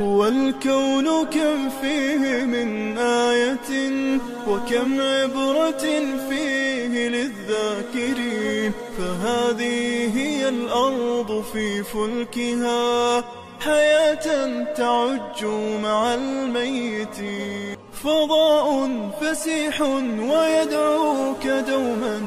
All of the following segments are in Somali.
والكون كم فيه من آية وكم عبرة فيه للذاكرين فهذه هي الأرض في فلكها حياة تعج مع الميتين فضاء فسيح ويدعوك دوما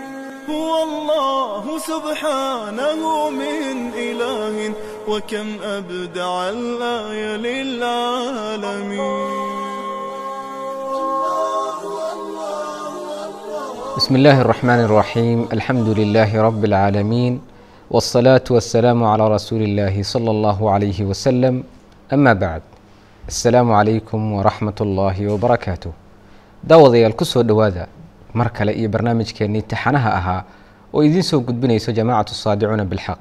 هو الله سبحانه من إله وكم أبدع الآية للعالمين بسم الله الرحمن الرحيم الحمد لله رب العالمين والصلاة والسلام على رسول الله صلى الله عليه وسلم أما بعد السلام عليكم ورحمة الله وبركاته daawadyaal ku soo dhowaada mar kale iyo barnaamijkeennii taxanaha ahaa oo idiin soo gudbinayso jamaacatu saadicuuna bilxaq.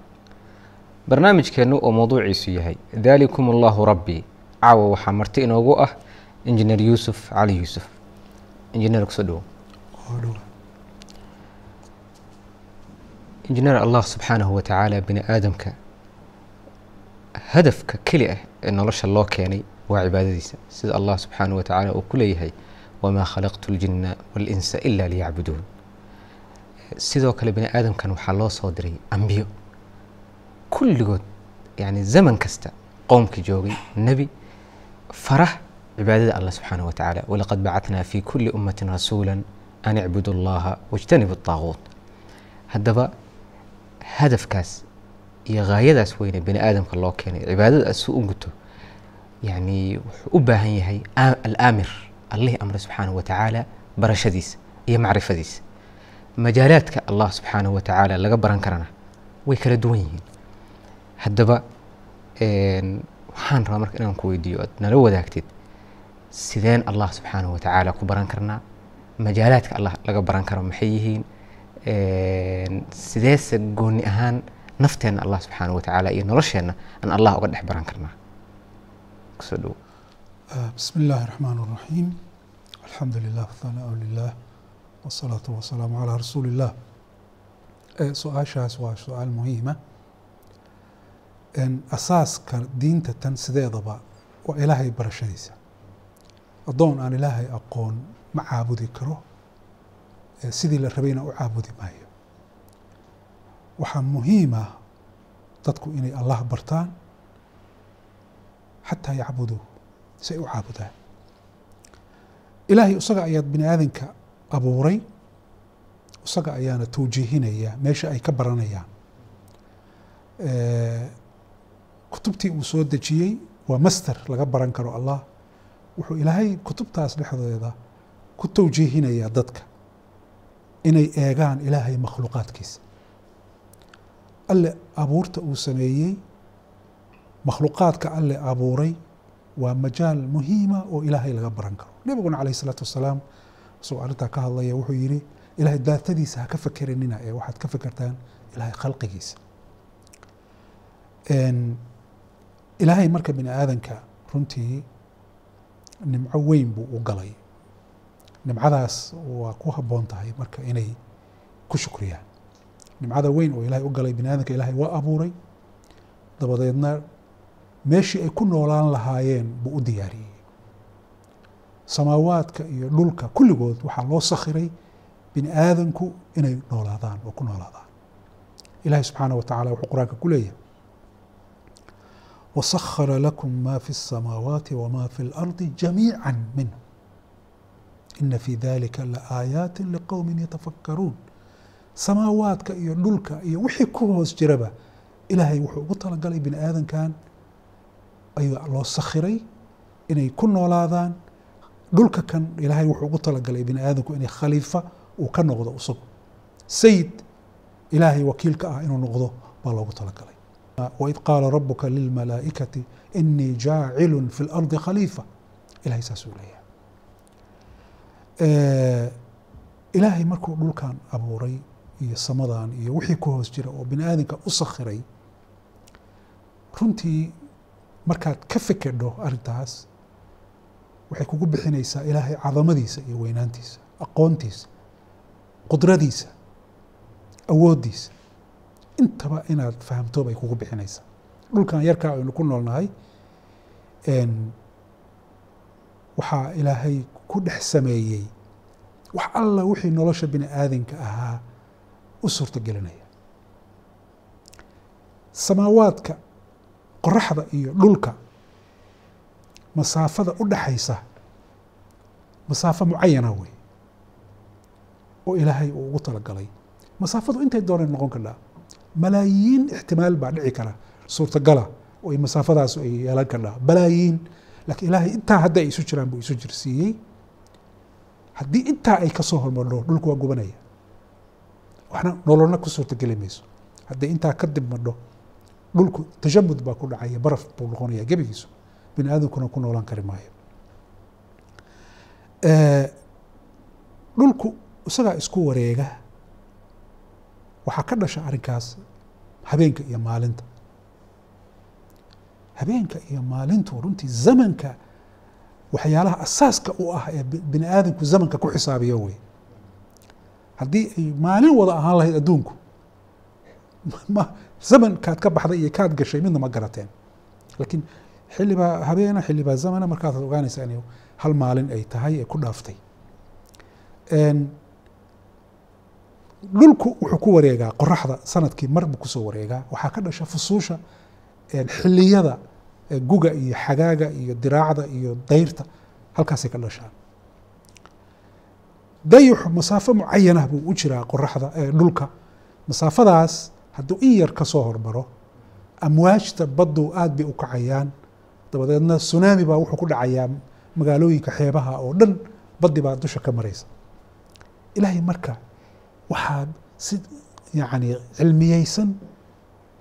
Barnaamijkeennu oo mowduuciisu yahay daalikum allahu rabbii caawa waxaa marti inoogu ah injineer yuusuf cali yuusuf. Injineer ku soo dhowo injineer allah subxaanahu wa tacaala bini aadamka hadafka keli ah ee nolosha loo keenay waa cibaadadiisa. Sida allah subxaanahu wa tacaala uu ku leeyahay wamaa khalaqtu ljinna walinsa ila liyacbuduun sidoo kale bini aadamkan waxaa loo soo diray ambiyo kulligood yani zaman kasta qowmkii joogay nebi farah cibaadada allah subxaanahu wa tacaala. walaqad bacatnaa fi kulli ummatin rasuula an icbudu allaha wajtanibu taaguut haddaba hadafkaas iyo haayadaas weyne bini aadamka loo keenay cibaadadaas si u guto yani wuxuu u baahan yahay alaamir allihii amre subxaanahu wa tacaala barashadiisa iyo macrifadiisa majaalaadka allah subxaanahu wa tacaala laga baran karana way kala duwan yihiin. Haddaba waxaan rabaa marka inaan ku weydiiyo aad nala wadaagtid sideen allah subxaanahu wa tacaala ku baran karnaa majaalaadka allah laga baran karo maxay yihiin? Sideese gooni ahaan nafteenna allah subxaanahu wa tacaala iyo nolosheenna aan allah uga dhex baran karnaa? Kusoo dhowo bismillahi raxmaan raxiim alxamdu lilah hanaa lilah wasalaatu wasalaamu calaa rasuulillah e, su'aashaas waa su'aal muhiima eh? asaaska diinta tan sideedaba waa ilaahay barashadiisa addoon aan ilaahay aqoon ma caabudi karo e, sidii la rabayna u caabudi maayo. Waxaa muhiima ah, dadku inay allah bartaan xataa yacbuduu si ay u caabudaan ilaahay isaga ayaad bini aadanka abuuray. Isaga ayaana tawjiihinaya meesha ay ka baranayaan. Kutubtii uu soo dejiyey waa master laga baran karo allah. Wuxuu ilaahay kutubtaas dhexdeeda ku tawjiihinayaa dadka inay eegaan ilaahay makhluuqaadkiisa. Alle abuurta uu sameeyey makhluuqaadka alle abuuray waa majaal muhiima oo ilaahay laga baran karo. Nebiguna calayh isalaatu wasalaam isagoo arrintaa ka hadlaya wuxuu yidhi ilaahay daatadiisa ha ka fekeranina ee waxaad ka fekertaan ilaahay khalqigiisa. Ilaahay marka bini aadanka runtii nimco weyn buu u galay. Nimcadaas waa ku habboon tahay marka inay ku shukriyaan. Nimcada weyn oo ilaahay u galay bini aadanka ilaahay waa abuuray. Dabadeedna meeshii ay ku noolaan lahaayeen buu u diyaariyey samaawaadka iyo dhulka kulligood waxaa loo sakhiray bini aadanku inay noolaadaan oo ku noolaadaan ilahi subxaanah wa tacala wuxuu qur-aanka ku leeyahay wasakhara lakum ma fi الsamaawaati wma fi اlardi jamiica minh ina fi dalika laaayaati liqowmi yatafakaruun samaawaadka iyo dhulka iyo wixii ku hoos jiraba ilaahay wuxuu ugu talagalay bini aadankan ayaa loo sakhiray inay ku noolaadaan. Dhulka kan ilaahay wuxuu ugu talagalay bini aadamku inay khaliifa uu ka noqdo isagu sayid ilaahay wakiilka ah inuu noqdo baa loogu talagalay. Waid qaala rabuka lilmalaa'ikati inii jaacilu fi اlardi khaliifa. Ilahay saasuu leeyahay. Ilaahay markuu dhulkan abuuray iyo samadan iyo wixii ku hoos jira oo bini aadamka u sakhiray runtii markaad ka fekedho arrintaas waxay kugu bixinaysaa ilaahay cadamadiisa iyo weynaantiisa aqoontiisa qudradiisa awooddiisa. Intaba inaad fahamto bay kugu bixinaysaa. Dhulkan yarkaa aynu ku noolnahay waxaa ilaahay ku dhex sameeyey wax alla wixii nolosha bini aadanka ahaa u suurto gelinaya samaawaadka qoraxda iyo dhulka masaafada u dhaxaysa masaafo mucayana wey oo ilaahay uu ugu talagalay. Masaafadu intay dooneen noqon kardhaa malaayiin ixtimaal baa dhici kara suurtagala oo masaafadaas ay yeelan kardhaa balaayiin laakiin ilaahay intaa hadda ay isu jiraan buu isu jirsiiyey. Haddii intaa ay ka soo hormarno dhulku waa gubanaya. Waxna nololna ku suurtageli mayso haddii intaa ka dib madho dhulku tajamud baa ku dhacaya baraf buu noqonaya gebigiisu. Bini aadamkuna ku noolaan kari maayo. Dhulku isagaa isku wareega waxaa ka dhasha arrinkaas habeenka iyo maalinta. Habeenka iyo maalintu runtii zamanka waxyaalaha asaaska u ah ee bini aadamku zamanka ku xisaabiyo wey haddii ay maalin wada ahaan lahayd adduunku zamankaad ka baxday iyo kaad gashay midna ma garateen. Laakiin xillibaa habeena xillibaa zamana markaasaad ogaanaysaa inay hal maalin ay tahay ee ku dhaaftay. Dhulku wuxuu ku wareegaa qoraxda sannadkii mar buu ku soo wareegaa. Waxaa ka dhasha fusuusha xiliyada guga iyo xagaaga iyo diraacda iyo dayrta halkaasay ka dhashaan. Dayuxu masaafo mucayanah buu u jiraa qoraxda dhulka. Masaafadaas hadduu in yar ka soo hormaro amwaajta baddu aad bay u kacayaan. Dabadeedna sunaami baa wuxuu ku dhacayaa magaalooyinka xeebaha oo dhan baddi baa dusha ka maraysa. Ilaahay marka waxaa si yacni cilmiyeysan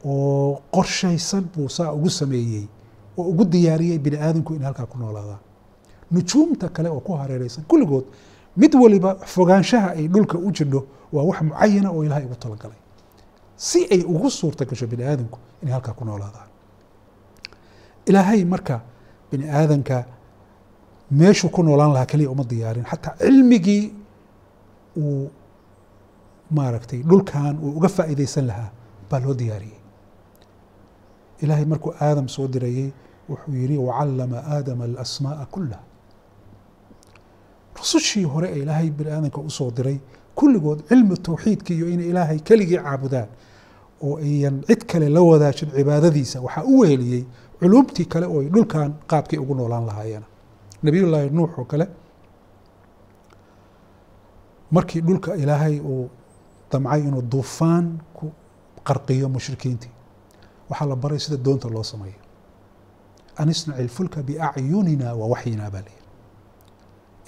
oo qorshaysan buu saa ugu sameeyey oo ugu diyaariyey bini aadamku in halkaa ku noolaadaan. Nujuumta kale oo ku hareereysan kulligood mid waliba fogaanshaha ay dhulka u jidho waa wax mucayana oo ilaahay ugu talagalay si ay ugu suurta gasho bini aadamku inay halkaa ku noolaadaan. Ilaahay marka bini aadanka meeshuu ku noolaan lahaa keliya uma diyaarin. Xataa cilmigii uu maaragtay dhulkan uu uga faa'iideysan lahaa baa loo diyaariyey. Ilaahay markuu aadam soo dirayey wuxuu yihi wacallama aadama alasmaa'a kullaha. Rusushii hore ee ilaahay bini aadamka u soo diray kulligood cilmi tawxiidka iyo inay ilaahay keligii caabudaan oo ayan cid kale la wadaajin cibaadadiisa waxaa u weheliyey culumtii kale oo ay dhulkan qaabkii ugu noolaan lahaayeen. Nabiyullaahi nuux oo kale markii dhulka ilaahay uu damcay inuu duufaan ku qarqiyo mushrikiintii waxaa la baray sida doonta loo sameeyo an isnaci ilfulka biacyunina wa waxyina baa layihi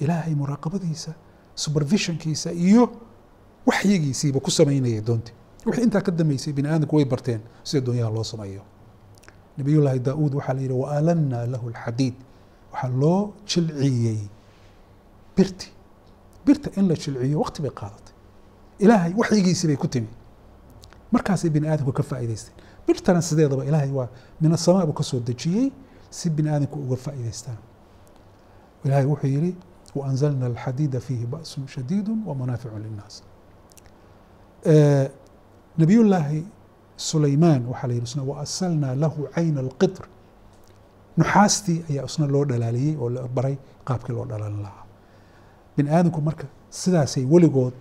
ilaahay muraaqabadiisa supervisionkiisa iyo waxyigiisiiba ku samaynaya doontii wixii intaa ka dambeysay bini aadamku way barteen sida doonyaha loo sameeyo. Nabiyullaahi daa-uud waxaa la yihi waalanna lahu alxadiid waxaa loo jilciyey birti. Birta in la jilciyo waqti bay qaadatay. Ilaahay waxyigiisii bay ku timi. Markaasay bini aadamku ka faa'iidaysteen. Birtana sideedaba ilaahay waa min asamaa buu ka dejiyey si bini aadamku uga faa'iidaystaan. Ilaahay wuxuu yihi waanzalna alxadiida fiihi ba'sun shadiidu wamanaaficu linnaas nabiyullaahi sulaymaan waxaa la yihi isna waasalnaa lahu cayna alqitr. Nuxaastii ayaa isna loo dhalaaliyey oo la baray qaabkii loo dhalaalin lahaa. Bini aadamku marka sidaasay weligood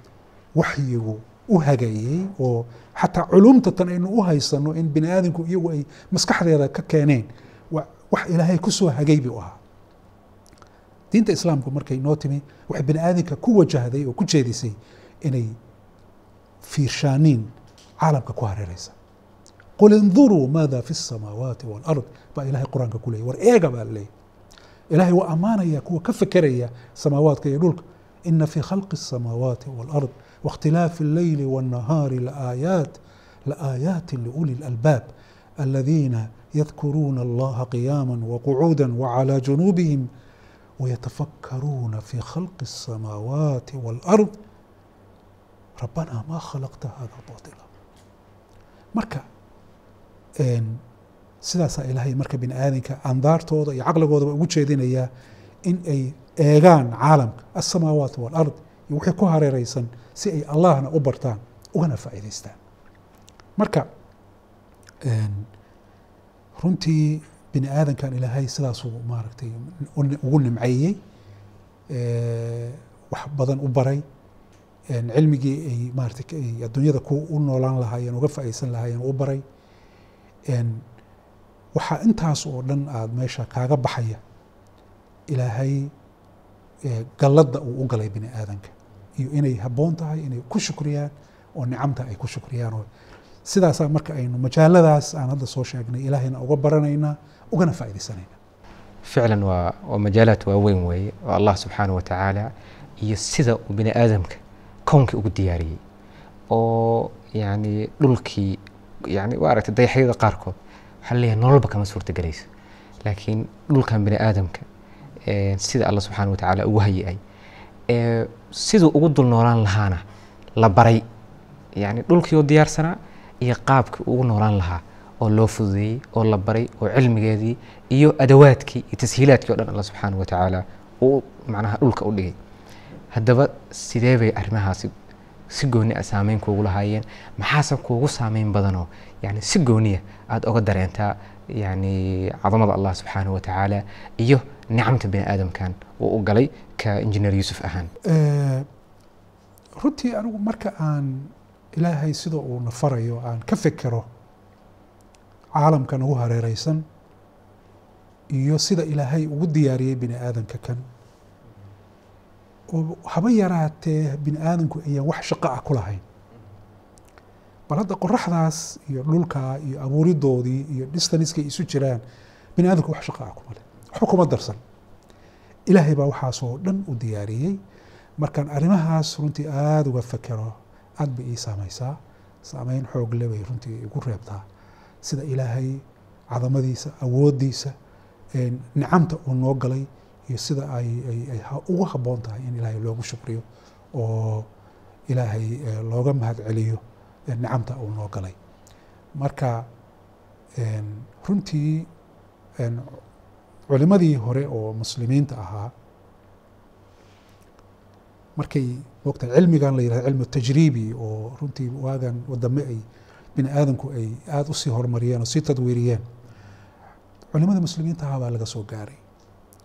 waxyigu u hagayey oo xataa culumta tan aynu u haysano in bini aadamku iyagu ay maskaxdeeda ka keeneen wax ilaahay ku soo hagay buu ahaa. Diinta islaamku markay noo timi waxay bini aadamka ku wajahday oo ku jeedisay inay fiirshaaniin caalamka ku hareeraysa. Qul induruu maada fi الsamaawaati wاlard baa ilahay qur'aanka ku leeyay war eega baa laleeyahy ilahay waa ammaanaya kuwa ka fekeraya samaawaadka iyo dhulka. Ina fii khalqi الsamaawaati wاlard waاkhtilaafi اlleyli wالnahaari laaayaat laaayaati liuli اlalbaab aladiina yadkuruuna allaha qiyaama waqacuuda wcalى junuubihim ويتفكرون في خلق السماوات والأرض ربنا ما خلقت هذا باطلا marka sidaasaa ilaahay marka bini aadanka andaartooda iyo caqligoodaba ugu jeedinayaa in ay eegaan caalamka alsamaawaat walard iyo wixii ku hareereysan si ay allahna u bartaan ugana faa'iidaystaan. Marka runtii bini aadankan ilaahay sidaasuu maaragtay ugu nimceeyey ee, wax badan u baray cilmigii ay maaragtay ay adduunyada ku u noolaan lahaayeen uga faa'iidaysan lahaayeen u baray. Waxaa intaas oo dhan aada meesha kaaga baxaya ilaahay galladda uu u galay bini aadanka iyo inay habboon tahay inay ku shukriyaan oo nicamta ay ku shukriyaan. Sidaasaa marka aynu majaaladaas aan hadda soo sheegnay ilaahayna uga baranaynaa ugana faa'iidaysanayna ficlan waa waa majaalaad waaweyn weeye oo allah subxaanahu wa tacaala iyo sida uu bini aadamka kownkii ugu diyaariyey oo yani dhulkii yani waa aragtay dayaxyada qaarkood waxaa leeyahay nololba kama suurtagelayso. Laakiin dhulkan bini aadamka sida allah subxaanahu wa tacaala ugu hayi-ay eh, siduu ugu dul noolaan lahaana la baray. Yani dhulkii oo diyaarsanaa iyo qaabkii ugu noolaan lahaa oo loo fududeeyey oo la baray oo cilmigeedii iyo adawaadkii iyo tashiilaadkii o dhan alla subxaana wa tacaala uu macnaha dhulka u dhigay haddaba sidee bay arrimahaasi si gooni a saameyn kuugu lahaayeen? Maxaase kuugu saameyn badanoo? Yani si gooniya aada oga dareentaa yani cadamada allah subxaana wa tacaala iyo nicamta bini aadamkan uu u galay ka injineer yuusuf ahaan. Runtii anigu marka aan ilaahay sida uu na farayo aan ka fekero caalamka nagu hareereysan iyo sida ilaahay ugu diyaariyey bini aadanka kan oo haba yaraatee bini aadanku ayaan wax shaqo ah ku lahayn. Bal hadda qoraxdaas iyo dhulka iyo abuuridoodii iyo distaniskay isu jiraan bini aadanku wax shaqo ah kuma leh. Waxba kuma darsan. Ilaahay baa waxaasoo dhan u diyaariyey. Markaan arrimahaas runtii aada uga fekero aad bay ii saameysaa saameyn xoog le bay runtii igu reebtaa. Sida ilaahay cadamadiisa awooddiisa nicamta uu noo galay iyo sida ugu habboon tahay in ilaahay loogu shukriyo oo ilaahay eh, looga mahad celiyo eh, nicamta uu noo galay. Marka runtii culimadii hore oo muslimiinta ahaa markay mogtahay cilmigan la yidhahdo cilmu tajriibi oo runtii waagan wadame ay bini aadanku ay aada u sii horumariyeen oo sii tadwiiriyeen culimadii muslimiinta ahaa baa laga soo gaaray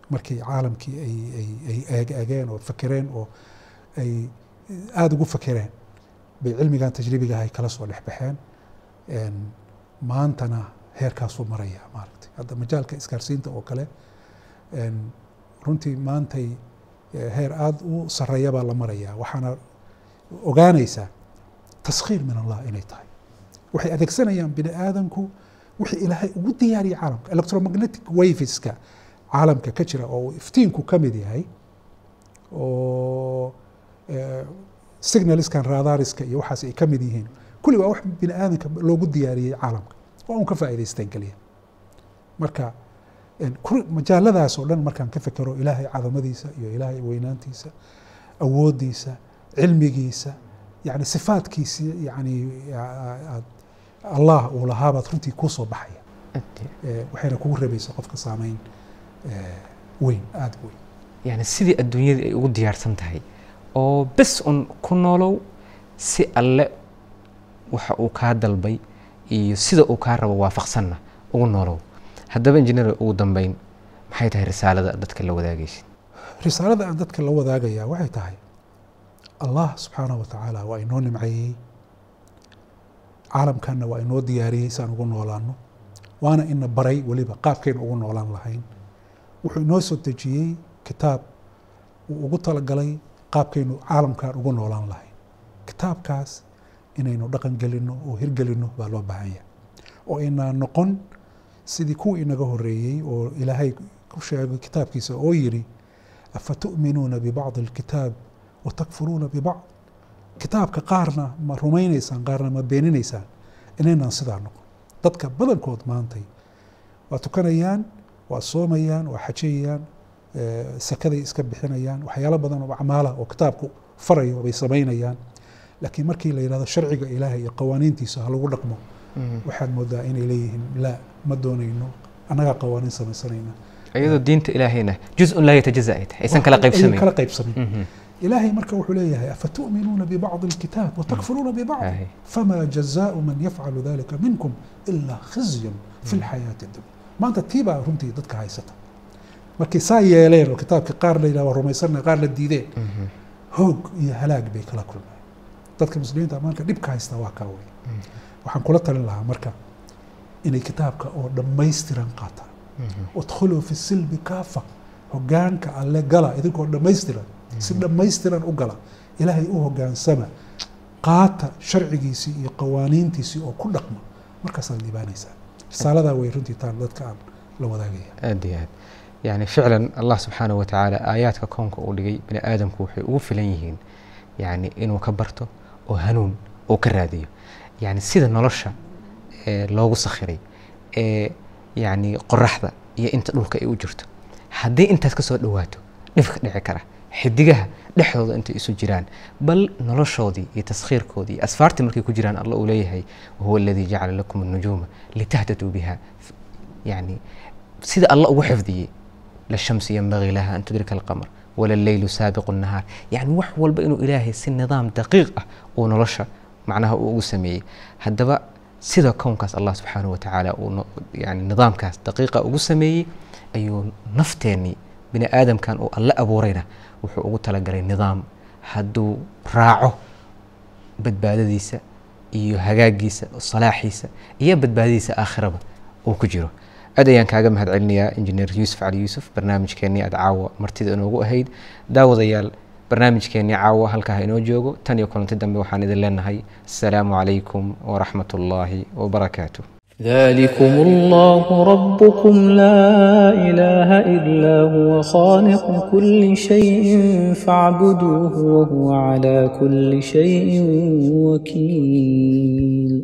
markii caalamkii ay ay ay eeg eegeen oo fakereen oo ay aada ugu fakereen bay cilmigan tajriibiga ay kala soo dhexbaxeen een, maantana heerkaasuu maraya maaragtay. Hadda majaalka isgaarsiinta oo kale runtii maantay eh, heer aada u sareeya baa la marayaa waxaana ogaanaysaa taskhiir min allah inay tahay. Waxay adeegsanayaan bini aadanku wixii ilaahay ugu diyaariyay caalamka electromagnetic waveska caalamka ka jira oo iftiinku ka mid yahay oo eh, signaliskan radariska iyo waxaas ay ka mid yihiin. Kulli waa wax bini aadanka loogu diyaariyey caalamka waa un ka faa'iidaysteen keliya marka majaaladaas oo dhan markaan ka fekero ilaahay cadamadiisa iyo ilaahay weynaantiisa awooddiisa cilmigiisa yani sifaadkiisa yani allah uu lahaabaad runtii kuu soo baxaya. Eh, waxayna kugu rebaysa qofka saameyn weyn aada weyn. Yani sidii adduunyadii ay ugu diyaarsan tahay oo bes un ku noolow si alle waxa uu kaa dalbay iyo sida uu kaa rabo waafaqsanna ugu noolow. Haddaba injineer ugu dambeyn maxay tahay risaalada dadka la wadaagaysid? Risaalada aan dadka la wadaagayaa waxay tahay allah subxaanahu wa tacaala waa inoo nimceeyey caalamkanna waa inoo diyaariyey saan ugu noolaano waana ina baray weliba qaabkaynu ugu noolaan lahayn wuxuu inoo soo dejiyey kitaab uu ugu talagalay qaabkaynu caalamkan ugu noolaan lahayn kitaabkaas inaynu dhaqan gelinno oo hirgelinno baa loo baahan yahay. Oo inaan noqon sidii kuwii inaga horeeyey oo ilaahay ku sheegay kitaabkiisa oo yidhi afatu'minuuna bibacdi alkitaab watakfuruuna bibacd kitaabka qaarna ma rumaynaysaan qaarna ma beeninaysaan. Inaynaan sidaa noqon. Dadka badankood maantay waa tukanayaan waa soomayaan waa xajayaan sakaday iska bixinayaan waxyaalo badan oo acmaala oo kitaabku farayo bay samaynayaan. Laakiin markii la yidhahdo sharciga ilaahay iyo qawaaniintiisa ha lagu dhaqmo mm-hmm. waxaad moodaa inay leeyihiin laa ma doonayno annagaa qawaaniin samaysanayna iyadoo diinta ilaahayna juzun laa yatajaza ay tahay aysan kala qaybsamayn kala qaybsamayn mm-hmm. ilaahay marka wuxuu leeyahay afatu'minuuna bibacdi alkitaab watakfuruuna bibacd famaa jazaau man yafcalu dalika minkum ilaa khizyun fi lxayaati addunya maanta tii baa runtii dadka haysata. Markay saa yeeleen oo kitaabka qaar la yidhaha waa rumaysanay qaar la diideen hoog iyo halaag bay kala kulmeen. Dadka muslimiinta marka dhibka haysta waa kaa wey waxaan kula talin lahaa marka inay kitaabka oo dhammaystiran qaataan. Udkhuluu fi silbi kaafa hogaanka alle gala idinkoo dhammaystiran si dhammaystiran u gala ilaahay u hogaansama qaata sharcigiisii iyo qawaaniintiisii oo ku dhaqma. Markaasaad liibaanaysaa risaaladaa way runtii taan dadka aan la wadaagaya. Aad iyo aad. Yani ficlan allah subxaanahu watacaala aayaadka koonka uu dhigay bini aadamku waxay ugu filan yihiin yani inuu ka barto oo hanuun uu ka raadiyo. Yani sida nolosha ee loogu sakhiray ee yani qoraxda iyo inta dhulka ay u jirto. Haddii intaas ka soo dhawaato dhibka dhici kara. Xidigaha dhexdooda intay isu jiraan. Bal noloshoodii iyo taskhiirkoodii iyo asfaartii markay ku jiraan alla uu leeyahay wahuwa aladii jacala lakum alnujuuma litahtaduu biha yani sida alla ugu xifdiyey lashamsu yanbagii laha an tudrika alqamar wala saabiqu nahaar yani wax walba inuu ilaahay si nidaam daqiiq ah uu nolosha macnaha uu ugu sameeyey. Haddaba sida kownkaas allah subxaanahu wa uu yani nidaamkaas daqiiqa ugu sameeyey ayuu nafteennii bini aadamkan uu alla abuurayna wuxuu ugu talagalay nidaam. Hadduu raaco badbaadadiisa iyo hagaagiisa salaaxiisa iyo badbaadadiisa aakhiraba uu ku jiro. Aad ayaan kaaga mahad celinayaa injineer yuusuf cali yuusuf barnaamijkeennii aad caawa martida inoogu ahayd. Daawadayaal barnaamijkeennii caawa halkaa ha inoo joogo. Tan iyo kulanti dambe waxaan idin leenahay asalaamu calaykum waraxmat ullaahi wabarakaatuh ذلكم الله ربكم لا إله إلا هو خالق كل شيء فاعبدوه وهو على كل شيء وكيل